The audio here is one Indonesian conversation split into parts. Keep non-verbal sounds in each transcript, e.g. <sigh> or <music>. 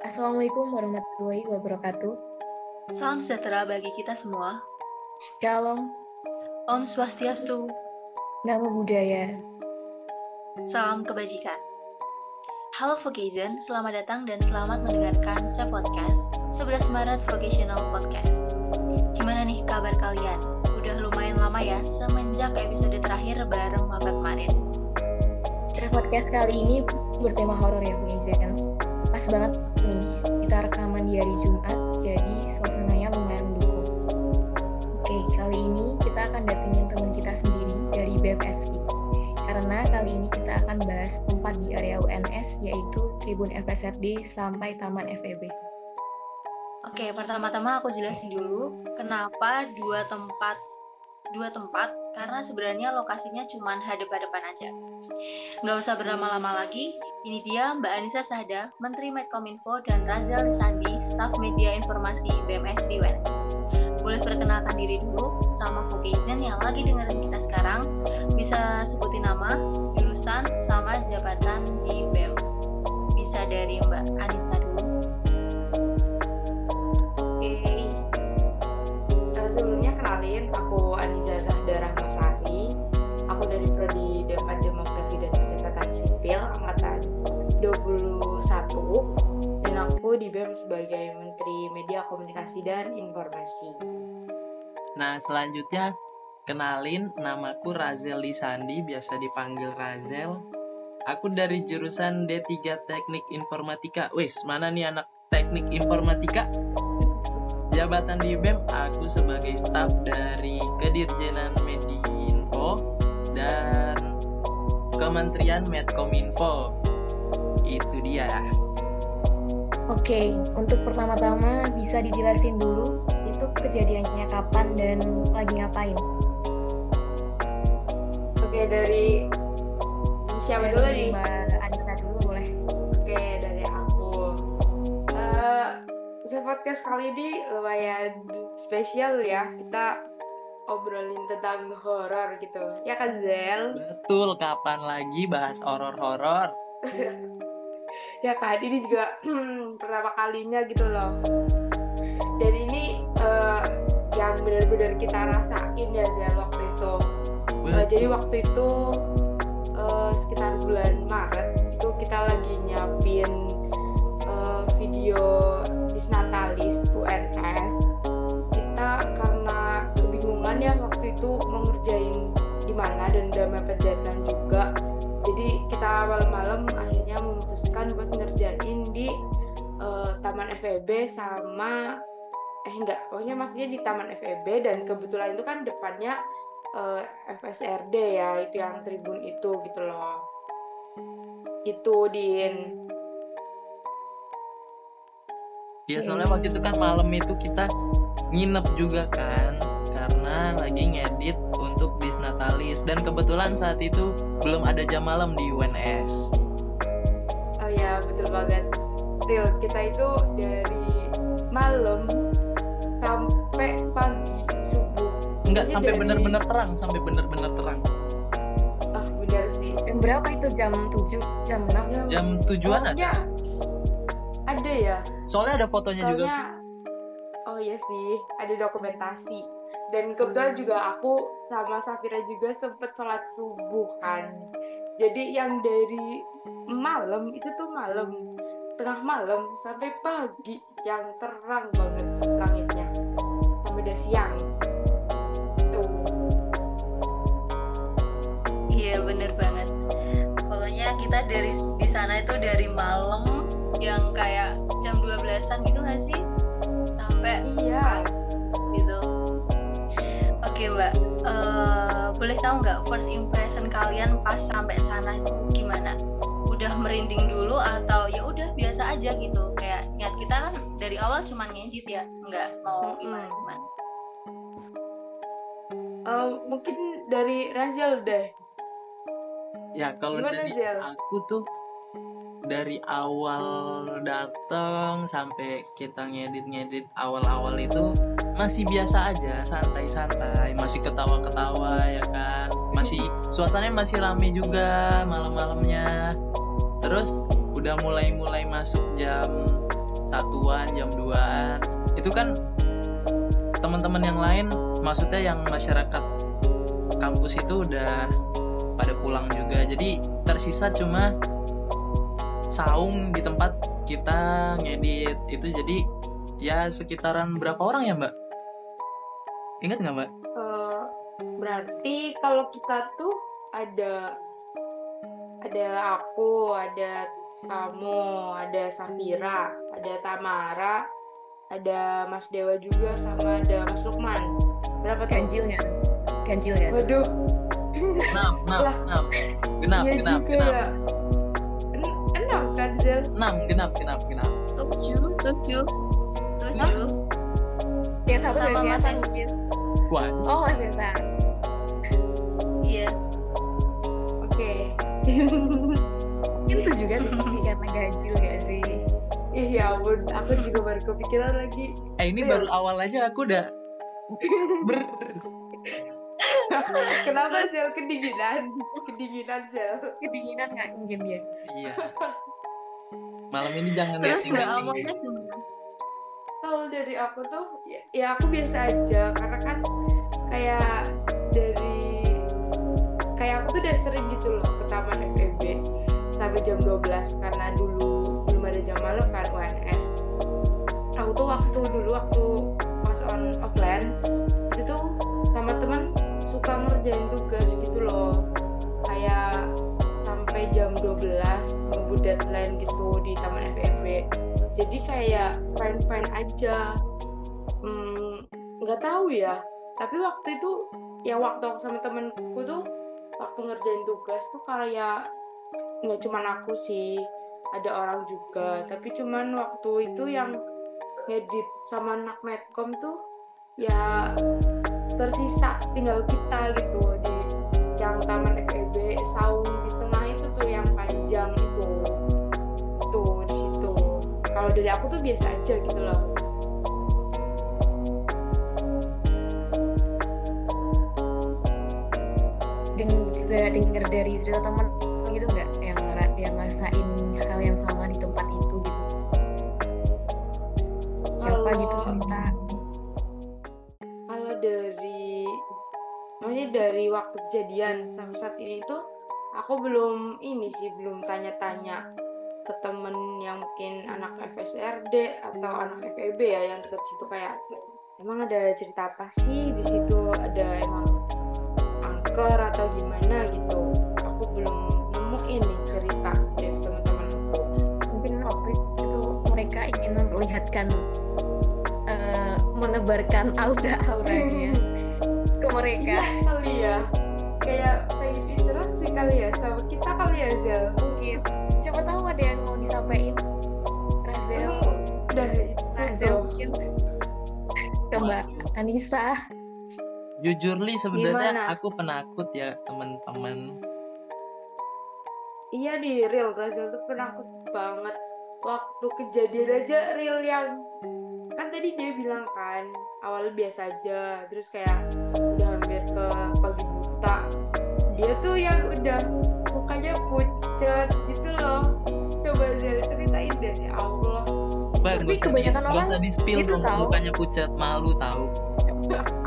Assalamualaikum warahmatullahi wabarakatuh. Salam sejahtera bagi kita semua. Shalom, Om Swastiastu. Namo Buddhaya. Salam kebajikan. Halo Vocation, selamat datang dan selamat mendengarkan saya podcast 11 Maret Vocational Podcast. Gimana nih kabar kalian? Udah lumayan lama ya semenjak episode terakhir bareng maba kemarin. Podcast kali ini bertema horor ya, Vocations. Pas banget hari Jumat, jadi suasananya lumayan mendukung. Oke, kali ini kita akan datengin teman kita sendiri dari BMSV. Karena kali ini kita akan bahas tempat di area UNS, yaitu Tribun FSRD sampai Taman FEB. Oke, pertama-tama aku jelasin dulu kenapa dua tempat dua tempat karena sebenarnya lokasinya cuma hadap-hadapan aja. Nggak usah berlama-lama lagi, ini dia Mbak Anissa Sahda, Menteri Medkominfo dan Razal Sandi, Staf Media Informasi BMS UNS. Boleh perkenalkan diri dulu sama Vocation yang lagi dengerin kita sekarang, bisa sebutin nama, jurusan, sama jabatan di BEM. Bisa dari Mbak Anissa dulu. 21 dan aku di BEM sebagai Menteri Media Komunikasi dan Informasi. Nah, selanjutnya kenalin namaku Razel Lisandi, biasa dipanggil Razel. Aku dari jurusan D3 Teknik Informatika. Wis, mana nih anak Teknik Informatika? Jabatan di BEM aku sebagai staf dari Kedirjenan Medinfo dan Kementerian Medkominfo. Itu dia. Oke, untuk pertama-tama bisa dijelasin dulu itu kejadiannya kapan dan lagi ngapain? Oke, dari siapa dulu Dari nih? Mbak Anissa dulu boleh. Oke, dari aku. Eh, saya podcast kali ini lumayan spesial ya. Kita obrolin tentang horor gitu. Ya kan, Zel? Betul, kapan lagi bahas horor-horor? <laughs> ya kan ini juga pertama kalinya gitu loh. Dan ini eh, yang benar-benar kita rasain ya Zel waktu itu. Eh, jadi waktu itu eh, sekitar bulan Maret itu kita lagi nyiapin eh, video disnatalis UNS kita karena kebingungan ya waktu itu mau ngerjain di mana dan udah mepet deadline juga jadi kita malam-malam akhirnya memutuskan buat ngerjain di eh, Taman FEB sama eh enggak pokoknya maksudnya di Taman FEB dan kebetulan itu kan depannya eh, FSRD ya itu yang tribun itu gitu loh. Itu din. Ya soalnya waktu itu kan malam itu kita nginep juga kan karena lagi ngedit untuk Disnatalis dan kebetulan saat itu belum ada jam malam di UNS. oh ya betul banget real kita itu dari malam sampai pagi subuh Enggak Jadi sampai dari- bener-bener terang, sampai bener-bener terang. ah benar sih Jam berapa itu? Jam 7, jam 6? Ya, Jam tujuan pokoknya ada. ada ya Soalnya ada fotonya juga. soalnya oh iya sih ada dokumentasi dan kebetulan juga aku sama Safira juga sempet sholat subuh kan. Jadi yang dari malam itu tuh malam tengah malam sampai pagi yang terang banget langitnya. Sampai udah siang. Tuh. Iya bener banget. Pokoknya kita dari di sana itu dari malam yang kayak Eh, boleh tahu nggak first impression kalian pas sampai sana itu gimana? Udah merinding dulu atau ya udah biasa aja gitu? Kayak niat kita kan dari awal cuma ngedit ya, nggak mau gimana gimana. Eh, mungkin dari Razil deh Ya kalau Gimana, dari aku tuh dari awal datang sampai kita ngedit-ngedit awal-awal itu masih biasa aja, santai-santai, masih ketawa-ketawa ya kan. Masih suasananya masih rame juga malam-malamnya. Terus udah mulai-mulai masuk jam satuan jam 2an itu kan teman-teman yang lain maksudnya yang masyarakat kampus itu udah pada pulang juga jadi tersisa cuma saung di tempat kita ngedit itu jadi ya sekitaran berapa orang ya mbak ingat nggak mbak Eh, berarti kalau kita tuh ada ada aku, ada kamu, ada Safira, ada Tamara, ada Mas Dewa juga sama ada Mas Lukman. Berapa tuh? Ganjilnya. Ganjilnya. Waduh, enam <laughs> enam enam genap iya genap juga genap. En- enam kan Zel? enam genap genap genap Setuju, setuju. Setuju. Yang satu dari Esa. mungkin. Wah Oh, Mas. Iya. Oke. Mungkin itu juga sih <laughs> karena ganjil gak sih? Ih ya ampun, aku juga baru kepikiran lagi. eh ini Iya. baru awal aja aku udah ber <laughs> Kenapa Zel kedinginan? Kedinginan Zel. Kedinginan nggak mungkin dia? iya malam ini jangan ngomongnya gimana? Kalau dari aku tuh ya, ya aku biasa aja karena kan kayak dari kayak aku tuh udah sering gitu loh ke taman FEB sampai jam 12 karena dulu belum ada jam malam kan UNS. Aku tuh waktu dulu waktu pas on offline itu sama teman suka ngerjain tugas gitu loh. Kayak sampai jam 12 nunggu deadline gitu di taman FEB jadi kayak fine fine aja Hmm, nggak tahu ya tapi waktu itu ya waktu aku sama temenku tuh waktu ngerjain tugas tuh kayak nggak cuman aku sih ada orang juga. Tapi cuman waktu itu yang ngedit sama anak medcom tuh ya tersisa tinggal kita gitu di yang taman FEB saung di tengah itu tuh yang panjang itu. Tuh di situ. Kalau dari aku tuh biasa aja gitu loh juga denger dari cerita teman gitu nggak yang yang ngerasain hal yang sama di tempat itu gitu. Siapa Kalau- gitu cerita? kalau dari maksudnya dari waktu kejadian sampai saat ini tuh aku belum ini sih belum tanya-tanya ke temen yang mungkin anak FSRD atau anak FEB ya yang deket situ kayak emang ada cerita apa sih di situ ada emang angker atau gimana gitu. Aku belum nemuin nih cerita dari teman-teman. Mungkin waktu itu mereka ingin memperlihatkan eh, menebarkan aura-auranya ke <laughs> mereka. Iya kali ya. Kayak pengen interaksi kali ya sama kita kali ya Zel. Mungkin siapa tahu ada yang mau disampaikan. Razel, udah itu Razel mungkin. Ke Mbak Anissa. Jujur li sebenarnya Gimana? aku penakut ya teman-teman. Iya di real Razel tuh penakut banget. Waktu kejadian aja real yang kan tadi dia bilang kan awalnya biasa aja terus kayak udah hampir ke pagi buta. Dia tuh yang udah mukanya pucat gitu loh. Coba Zel ceritain deh ya Allah. Mbak, Tapi nggak usah kebanyakan orang usah di spill gitu dong tahu. mukanya pucat malu tahu <laughs>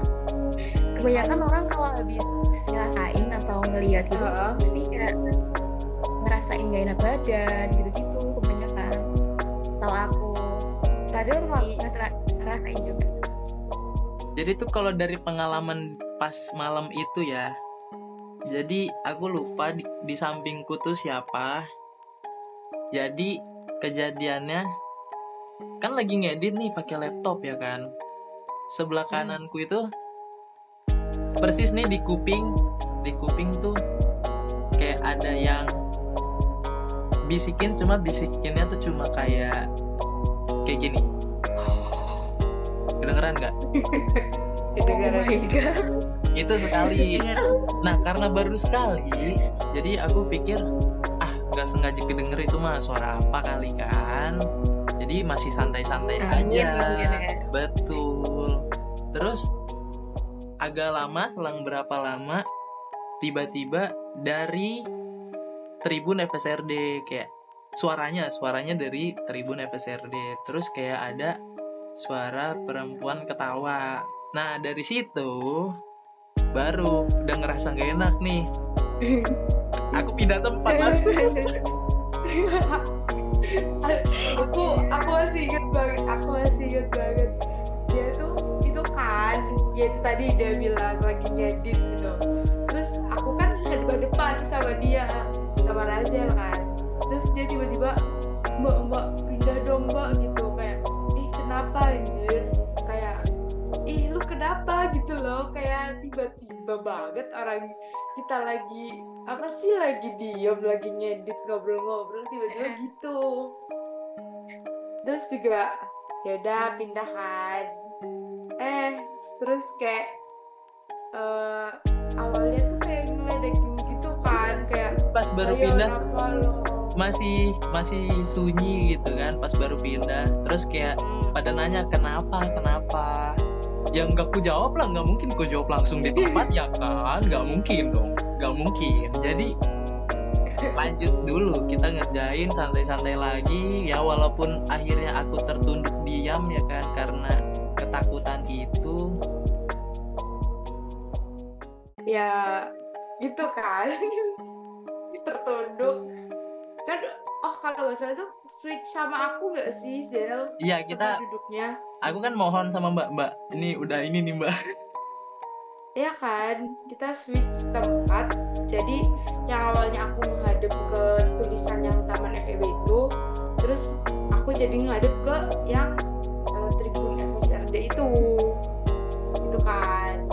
Kebanyakan orang kalau habis ngerasain atau ngeliat gitu Heeh. pasti kayak ngerasain gak enak badan gitu-gitu kebanyakan. Tahu aku. Razel I- ngera- ngerasain juga. jadi tuh kalau dari pengalaman pas malam itu ya jadi aku lupa di, di sampingku tuh siapa jadi kejadiannya kan lagi ngedit nih pakai laptop ya kan sebelah kananku itu persis nih di kuping di kuping tuh kayak ada yang bisikin cuma bisikinnya tuh cuma kayak kayak gini. Kedengeran nggak? <laughs> Kedengaran Oh itu sekali. Nah karena baru sekali jadi aku pikir ah nggak sengaja kedenger itu mah suara apa kali kan? Jadi masih santai-santai aja. ya. betul. Terus agak lama selang berapa lama tiba-tiba dari tribun FSRD kayak suaranya suaranya dari Tribun FSRD terus kayak ada suara perempuan ketawa. Nah dari situ baru udah ngerasa gak enak nih. Aku pindah tempat langsung aku aku masih inget banget aku masih inget banget. Dia tuh itu kan ya itu tadi dia bilang lagi ngedit gitu. Terus aku kan hadap depan sama dia sama Razel kan. Terus dia tiba-tiba mbak mbak pindah dong mbak gitu. Kayak ih kenapa anjir? Kayak ih lu kenapa? gitu loh. Kayak tiba-tiba banget orang kita lagi apa sih lagi diem lagi ngedit ngobrol-ngobrol tiba-tiba gitu. Terus juga ya udah pindah kan. Eh terus kayak eh awalnya tuh kayak ngeledekin gitu kan kayak pas baru "Ayo, pindah tuh kenapa lo?" masih masih sunyi gitu kan pas baru pindah. Terus kayak pada nanya kenapa kenapa? Yang nggak ku jawab lah nggak mungkin ku jawab langsung di tempat ya kan? Nggak mungkin dong nggak mungkin. Jadi lanjut dulu kita ngerjain santai-santai lagi. Ya walaupun akhirnya aku tertunduk diam ya kan karena ketakutan itu ya gitu kan. <laughs> Tertunduk. Kan oh kalau nggak salah tuh switch sama aku nggak sih Zel? Iya kita duduknya. aku kan mohon sama mbak mbak ini udah ini nih mbak. Ya kan kita switch tempat. Jadi yang awalnya aku menghadap ke tulisan yang Taman FEB itu terus aku jadi ngadep ke yang eh, Tribun FSRD itu. Itu kan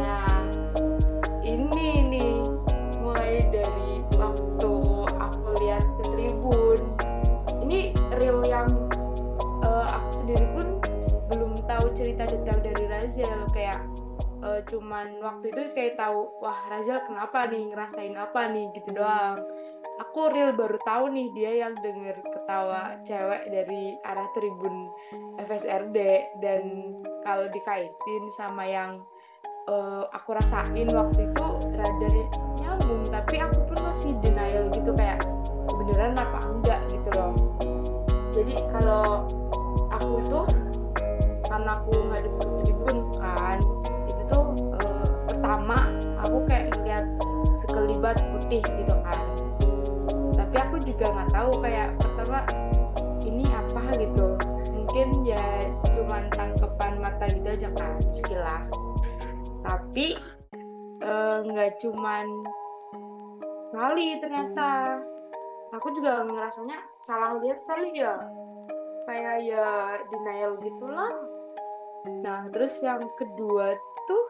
nah ini nih mulai dari waktu aku lihat ke Tribun. Ini real yang eh, aku sendiri pun belum tahu cerita detail dari Razel kayak eh, cuman waktu itu kayak tahu wah Razel kenapa nih ngerasain apa nih? Gitu doang. Aku real baru tahu nih dia yang denger ketawa cewek dari arah tribun FSRD dan kalau dikaitin sama yang eh, aku rasain waktu itu rada nyambung tapi aku pun masih denial gitu kayak beneran apa enggak gitu loh. Jadi kalau aku tuh karena aku ngadep ke tribun kan itu tuh eh, pertama aku kayak ngeliat sekelibat putih gitu kan. Tapi aku juga nggak tahu kayak pertama ini apa gitu. Mungkin ya cuman tangkepan mata gitu aja kan sekilas tapi eh, nggak cuman sekali ternyata. Aku juga ngerasanya salah lihat kali ya. Kayak ya denial gitulah. Nah terus yang kedua tuh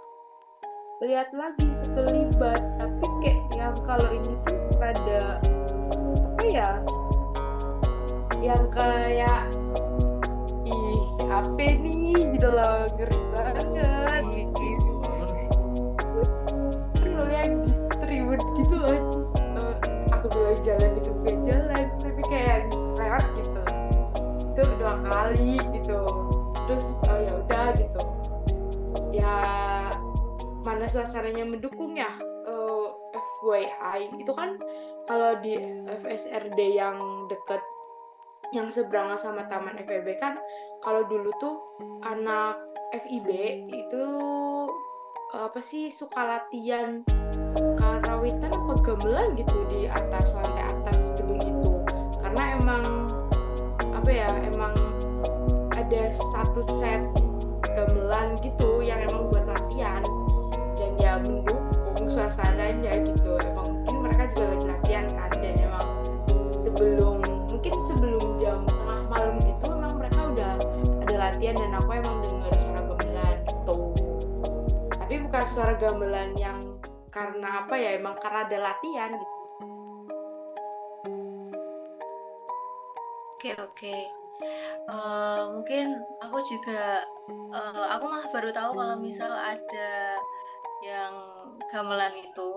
lihat lagi sekelibat. Tapi kayak yang kalau ini tuh rada apa ya? Yang kayak ih apa nih? Gitu loh ngeri banget ngeliat gitu ribet gitu loh. Eh, aku bilang jalan itu bukan jalan tapi kayak lewat gitu. Itu dua kali gitu. Terus oh ya udah gitu. Ya mana suasananya mendukung ya? Eh, FYI itu kan kalau di FSRD yang deket yang seberang sama Taman FEB kan kalau dulu tuh anak FIB itu apa sih suka latihan karawitan apa gamelan gitu di atas lantai atas gedung itu. Karena emang apa ya emang ada satu set gamelan gitu yang emang buat latihan. Dan ya mendukung suasananya gitu. Emang mungkin mereka juga lagi latihan kan dan emang sebelum mungkin sebelum jam tengah malam gitu emang mereka udah ada latihan dan aku emang denger suara gamelan gitu. Tapi bukan suara gamelan yang karena apa ya emang karena ada latihan gitu Oke oke. Eh, mungkin aku juga eh, aku malah baru tahu kalau misal ada yang gamelan itu.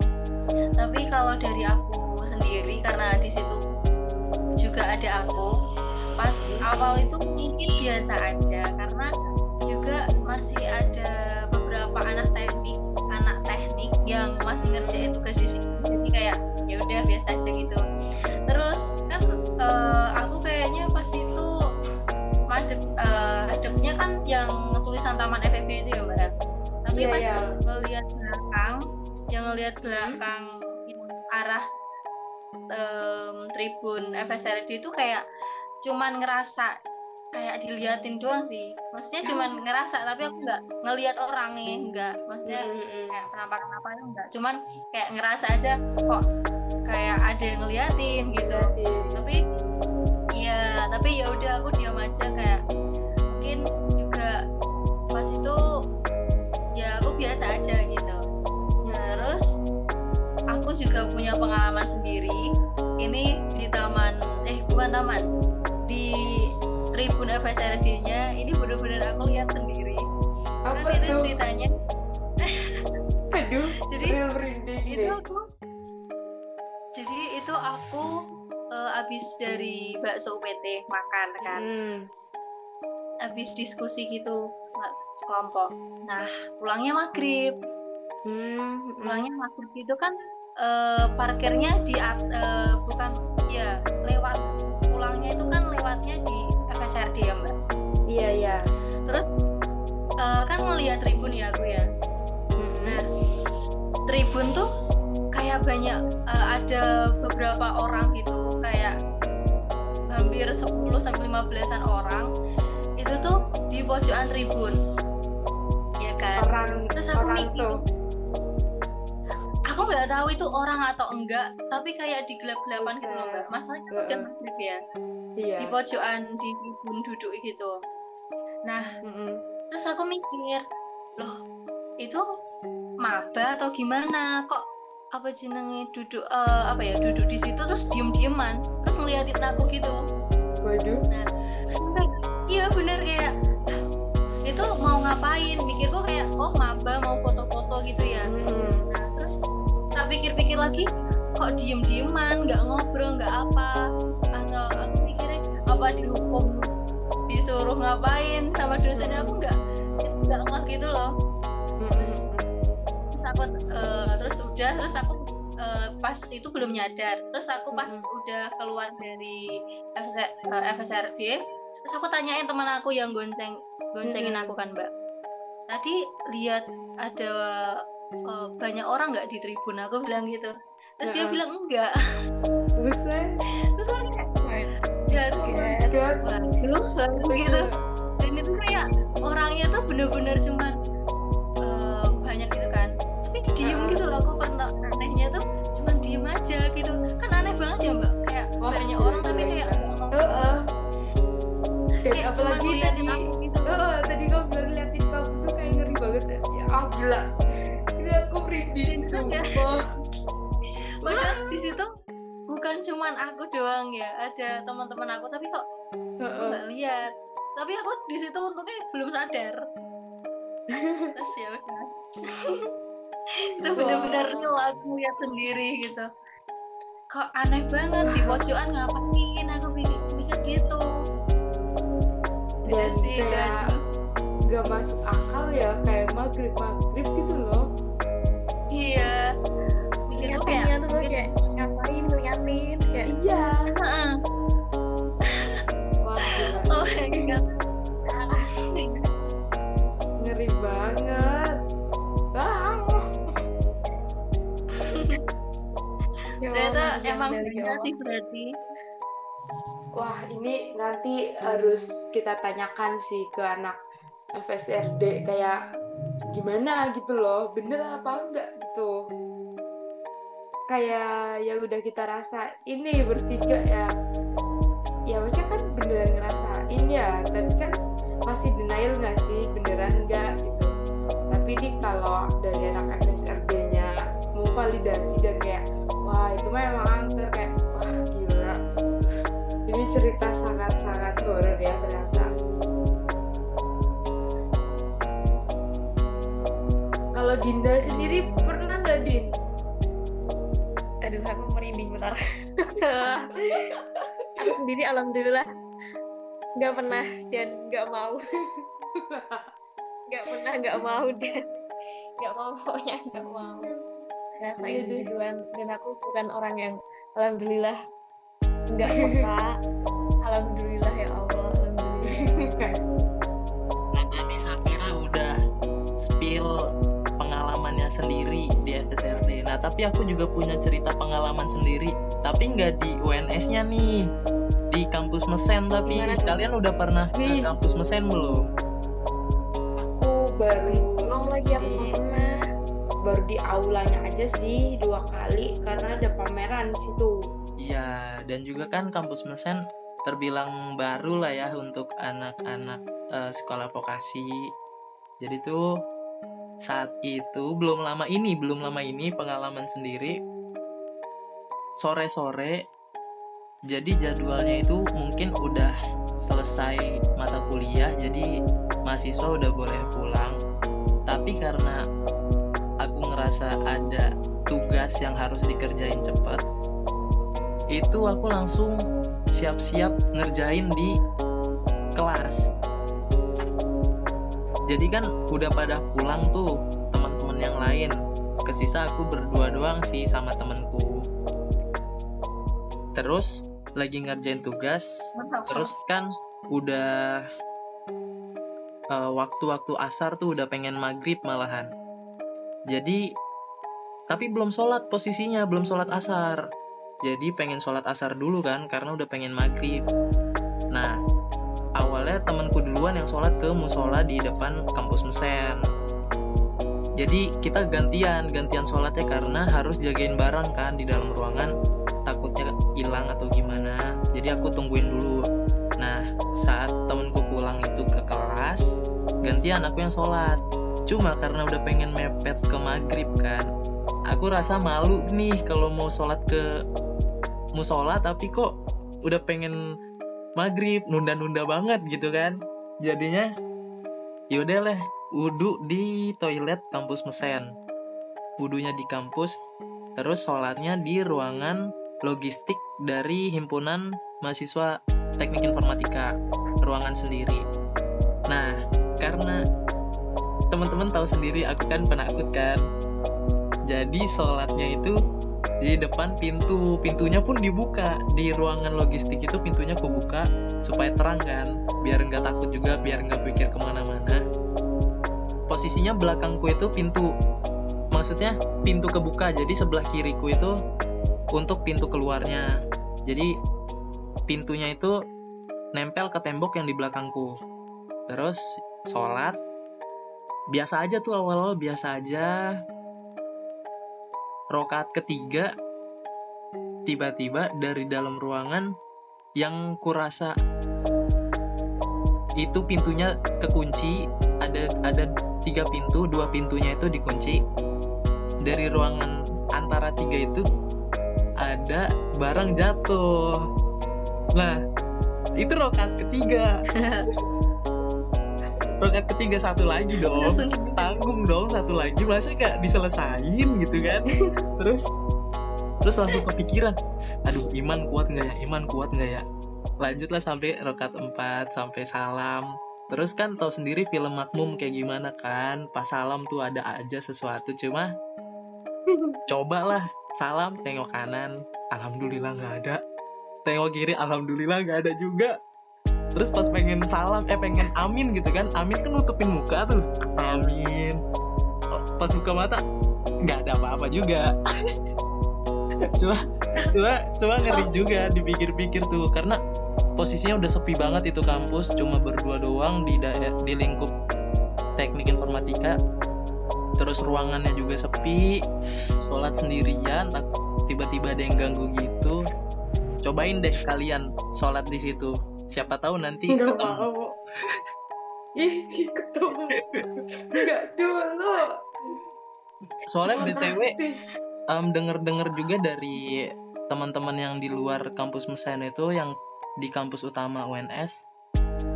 Tapi kalau dari aku sendiri karena di situ juga ada aku, pas awal itu mungkin biasa aja karena juga masih ada beberapa anak teknik yang masih ngerjain tugas di situ jadi kayak ya udah biasa aja gitu. Eh, aku kayaknya pas itu madep eh, hadapnya kan yang tulisan Taman FEB itu ya mbak? Tapi Iya, pas iya. ngelihat belakang yang ngelihat belakang yang arah em, tribun FSRD itu kayak cuman ngerasa kayak diliatin doang sih. Maksudnya cuman ngerasa tapi aku nggak ngelihat orangnya enggak maksudnya Mm-mm. kayak penampakan apa enggak cuman kayak ngerasa aja kok kayak ada yang ngeliatin gitu. Tapi iya tapi ya udah aku diam aja kayak mungkin juga pas itu ya aku biasa aja gitu. Nah, terus aku juga punya pengalaman sendiri. Ini di taman eh bukan taman tribun FSRD-nya ini bener-bener aku lihat sendiri. Apa kan itu ceritanya. Aduh <laughs> jadi itu aku jadi itu aku eh, abis dari bakso UPT makan kan. Hmm. abis diskusi gitu kelompok. Nah pulangnya maghrib. Hmm. pulangnya maghrib itu kan eh, parkirnya di at- eh, bukan ya lewat pulangnya itu kan lewatnya di FSRD ya mbak iya iya terus eh, kan ngelihat tribun ya aku ya. Nah, tribun tuh kayak banyak eh, ada beberapa orang gitu, kayak hampir 10 sampai 15-an orang itu tuh di pojokan tribun. Ya kan? orang Terus aku orang mikir, tuh aku nggak tahu itu orang atau enggak, tapi kayak di gelap-gelapan gitu loh, Mbak. Masalahnya kan udah maghrib ya, iya di pojokan di tribun duduk gitu. Nah, Mm-mm. terus aku mikir loh itu maba atau gimana kok apa jenenge duduk eh, apa ya duduk di situ terus diem dieman terus ngeliatin aku gitu waduh terus bener, iya bener kayak "Hah, itu mau ngapain mikirku kayak oh maba mau foto-foto gitu ya Mm-mm. nah terus tak pikir-pikir lagi kok diem dieman nggak ngobrol nggak apa atau apa dihukum. Disuruh ngapain sama dosennya aku nggak nggak ngeh gitu loh. Mm-mm. terus aku eh, terus udah terus aku eh, pas itu belum nyadar. Terus aku pas udah keluar dari FS, eh, FSRD terus aku tanyain teman aku yang gonceng goncengin aku kan mbak. Tadi lihat ada eh, banyak orang nggak di tribun? Aku bilang gitu. Terus dia Heeh. bilang enggak. Buset waduh baru gitu. Dan itu kayak orangnya tuh bener-bener cuman eh, banyak gitu kan. Tapi diem Heeh. gitu loh aku pernah anehnya tuh cuman diem aja gitu. Kan aneh banget ya mbak? Kayak Wah, banyak gila, orang tapi gila, kayak terus Dan kayak apalagi tadi- aku gitu. Heeh, tadi kamu bilang liatin kamu tuh kayak ngeri banget ya. Ya ah, gila. Ini aku merinding sumpah. padahal di situ bukan cuman aku doang ya. Ada teman-teman aku tapi kok aku Heeh. nggak lihat. Tapi aku di situ untungnya belum sadar. Terus ya udah. <laughs> Itu benar-benar real aku lihat sendiri gitu. Kok aneh banget di pojokan ngapain? Aku pikir, pikir gitu. Dan Iya sih kayak dan cuma- gak masuk akal ya kayak maghrib maghrib gitu loh. iya. Mikirku kayak Ngeliatinnya tuh kayak ngapain ngeliatin kayak Iya. Allah. sih berarti Wah ini nanti harus kita tanyakan sih ke anak FSRD kayak gimana gitu loh, bener apa enggak gitu. Kayak yang udah kita rasa ini bertiga ya, ya maksudnya kan beneran ngerasain ya, tapi kan masih denial nggak sih beneran enggak gitu. Tapi ini kalau dari anak FSRD-nya mau validasi dan kayak wah itu mah emang angker kayak wah gila ini cerita sangat-sangat horor ya ternyata. Kalau Dinda sendiri pernah nggak Din? aduh aku merinding bentar aku sendiri alhamdulillah nggak pernah dan nggak mau nggak pernah nggak mau dan nggak mau pokoknya nggak mau Iya rasain deh. duluan dan aku bukan orang yang alhamdulillah Enggak kok, Kak. Alhamdulillah ya Allah. Alhamdulillah. <laughs> Nah tadi Safira udah spill pengalamannya sendiri di FSRD. Nah tapi aku juga punya cerita pengalaman sendiri, tapi nggak di UNS-nya nih, di kampus Mesen tapi Gimana tuh? kalian udah pernah ke kampus Mesen belum? aku baru Mau lagi aku nggak pernah. Baru di aulanya aja sih dua kali karena ada pameran di situ. Iya, dan juga kan kampus Mesen terbilang baru lah ya untuk anak-anak eh, sekolah vokasi. Jadi tuh saat itu belum lama ini, belum lama ini pengalaman sendiri sore-sore. Jadi jadwalnya itu mungkin udah selesai mata kuliah, jadi mahasiswa udah boleh pulang. Tapi karena ngerasa ada tugas yang harus dikerjain cepet, itu aku langsung siap-siap ngerjain di kelas. Jadi kan udah pada pulang tuh teman-teman yang lain. Kesisa aku berdua doang sih sama temenku. Terus lagi ngerjain tugas, terus kan udah eh, waktu-waktu asar tuh udah pengen maghrib malahan. Jadi tapi belum sholat posisinya, belum sholat asar. Jadi pengen sholat asar dulu kan karena udah pengen maghrib. Nah awalnya temanku duluan yang sholat ke musola di depan kampus mesen. Jadi kita gantian gantian sholatnya karena harus jagain barang kan di dalam ruangan. Takutnya hilang atau gimana. Jadi aku tungguin dulu. Nah saat temenku pulang itu ke kelas gantian aku yang sholat cuma karena udah pengen mepet ke maghrib kan aku rasa malu nih kalau mau sholat ke musola tapi kok udah pengen maghrib nunda-nunda banget gitu kan. Jadinya yaudah lah wudhu di toilet kampus mesen. Wudhunya di kampus terus sholatnya di ruangan logistik dari himpunan mahasiswa teknik informatika ruangan sendiri. Nah karena teman-teman tahu sendiri aku kan penakut kan. Jadi sholatnya itu di depan pintu. Pintunya pun dibuka. Di ruangan logistik itu pintunya aku buka supaya terang kan. Biar nggak takut juga biar nggak pikir ke mana-mana. Posisinya belakangku itu pintu. Maksudnya pintu kebuka. Jadi sebelah kiriku itu untuk pintu keluarnya. Jadi pintunya itu nempel ke tembok yang di belakangku. Terus sholat biasa aja tuh awal-awal biasa aja. Rokaat ketiga tiba-tiba dari dalam ruangan yang kurasa itu pintunya kekunci ada ada tiga pintu dua pintunya itu dikunci. Dari ruangan antara tiga itu ada barang jatuh. Nah itu rokaat ketiga <laughs> rokaat ketiga satu lagi dong. Tanggung dong satu lagi. Masa gak diselesain gitu kan. <laughs> Terus terus langsung kepikiran. Aduh iman kuat nggak ya? Iman kuat nggak ya? Lanjutlah sampai rokat 4 sampai salam. Terus kan tahu sendiri film makmum kayak gimana kan? Pas salam tuh ada aja sesuatu cuma <laughs> cobalah. Salam tengok kanan. Alhamdulillah nggak ada. Tengok kiri alhamdulillah nggak ada juga terus pas pengen salam eh pengen amin gitu kan amin kan nutupin muka tuh. Amin. Oh, pas buka mata nggak ada apa-apa juga. <laughs> Cuma cuma cuma ngeri juga dipikir-pikir tuh karena posisinya udah sepi banget itu kampus cuma berdua doang di daer- di lingkup teknik informatika. Terus ruangannya juga sepi sholat sendirian tiba-tiba ada yang ganggu gitu. Cobain deh kalian sholat di situ siapa tahu nanti Nggak ketemu mau. Ih, ketemu. Enggak dulu. soalnya btw um, denger-denger juga dari teman-teman yang di luar kampus mesin itu yang di kampus utama UNS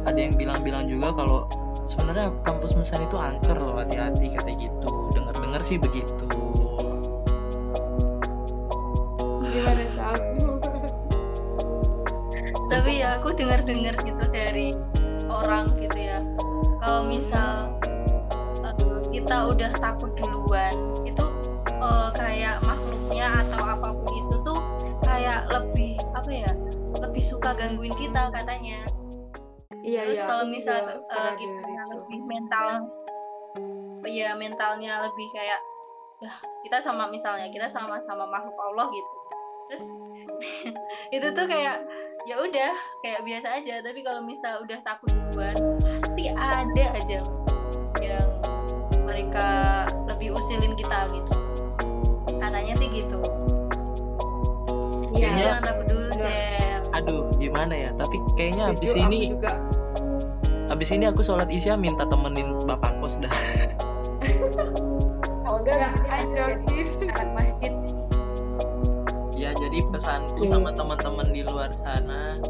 ada yang bilang-bilang juga kalau sebenarnya kampus mesin itu angker loh hati-hati kata gitu denger-denger sih begitu Gimana Sabu? Tapi ya aku dengar dengar gitu dari orang gitu ya. Kalau misal kita udah takut duluan itu eh, kayak makhluknya atau apa pun itu tuh kayak lebih apa ya lebih suka gangguin kita katanya. Iya terus iya kalau misal juga uh, kita itu. lebih mental ya mentalnya lebih kayak ya kita sama misalnya kita sama-sama makhluk Allah gitu. Terus <laughs> itu tuh kayak ya udah kayak biasa aja. Tapi kalau misal udah takut duluan pasti ada aja yang mereka lebih usilin kita gitu. Katanya sih gitu. Iya, Kayaknya- jangan takut dulu. Zel aduh gimana ya? Tapi kayaknya aku ini juga. habis ini aku sholat isya minta temenin bapak kos dah. <laughs> Kalau enggak ya abis anak masjid ya jadi pesanku Iya. sama teman-teman di luar sana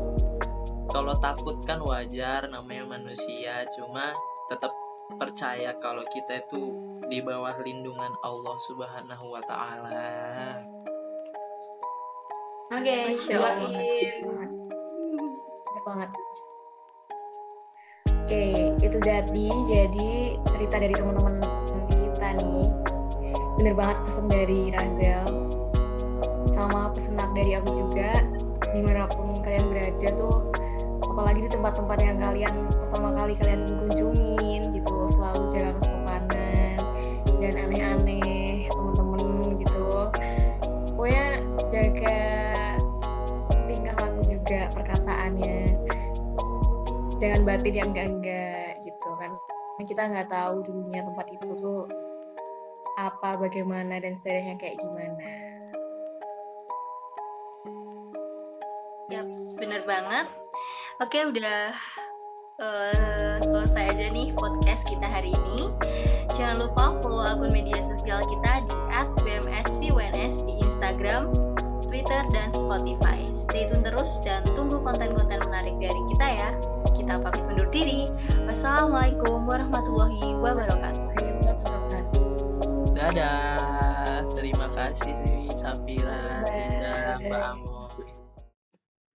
kalau takut kan wajar namanya manusia cuma tetap percaya kalau kita itu di bawah lindungan Allah Subhanahu wa taala. oke Allah. doain banget. Oke, itu jadi jadi cerita dari teman-teman kita nih. Bener banget pesan dari Razel. Sama pesenak dari aku juga. Di mana pun kalian berada tuh, apalagi di tempat-tempat yang kalian pertama kali kalian kunjungin gitu, selalu jaga kesopanan, jangan aneh-aneh teman-teman gitu. Pokoknya jaga tingkah laku juga perkataannya jangan batin yang enggak-enggak gitu kan kita nggak tahu dulunya tempat itu tuh apa bagaimana dan sejarahnya kayak gimana banget. Oke, udah eh, selesai aja nih podcast kita hari ini. Jangan lupa follow akun media sosial kita di @bmsvwns di Instagram, Twitter, dan Spotify. Stay tune terus dan tunggu konten-konten menarik dari kita ya. Kita pamit undur diri. Wassalamualaikum warahmatullahi wabarakatuh. Dadah. Terima kasih sih Sapira. Linda, Mbak Amo.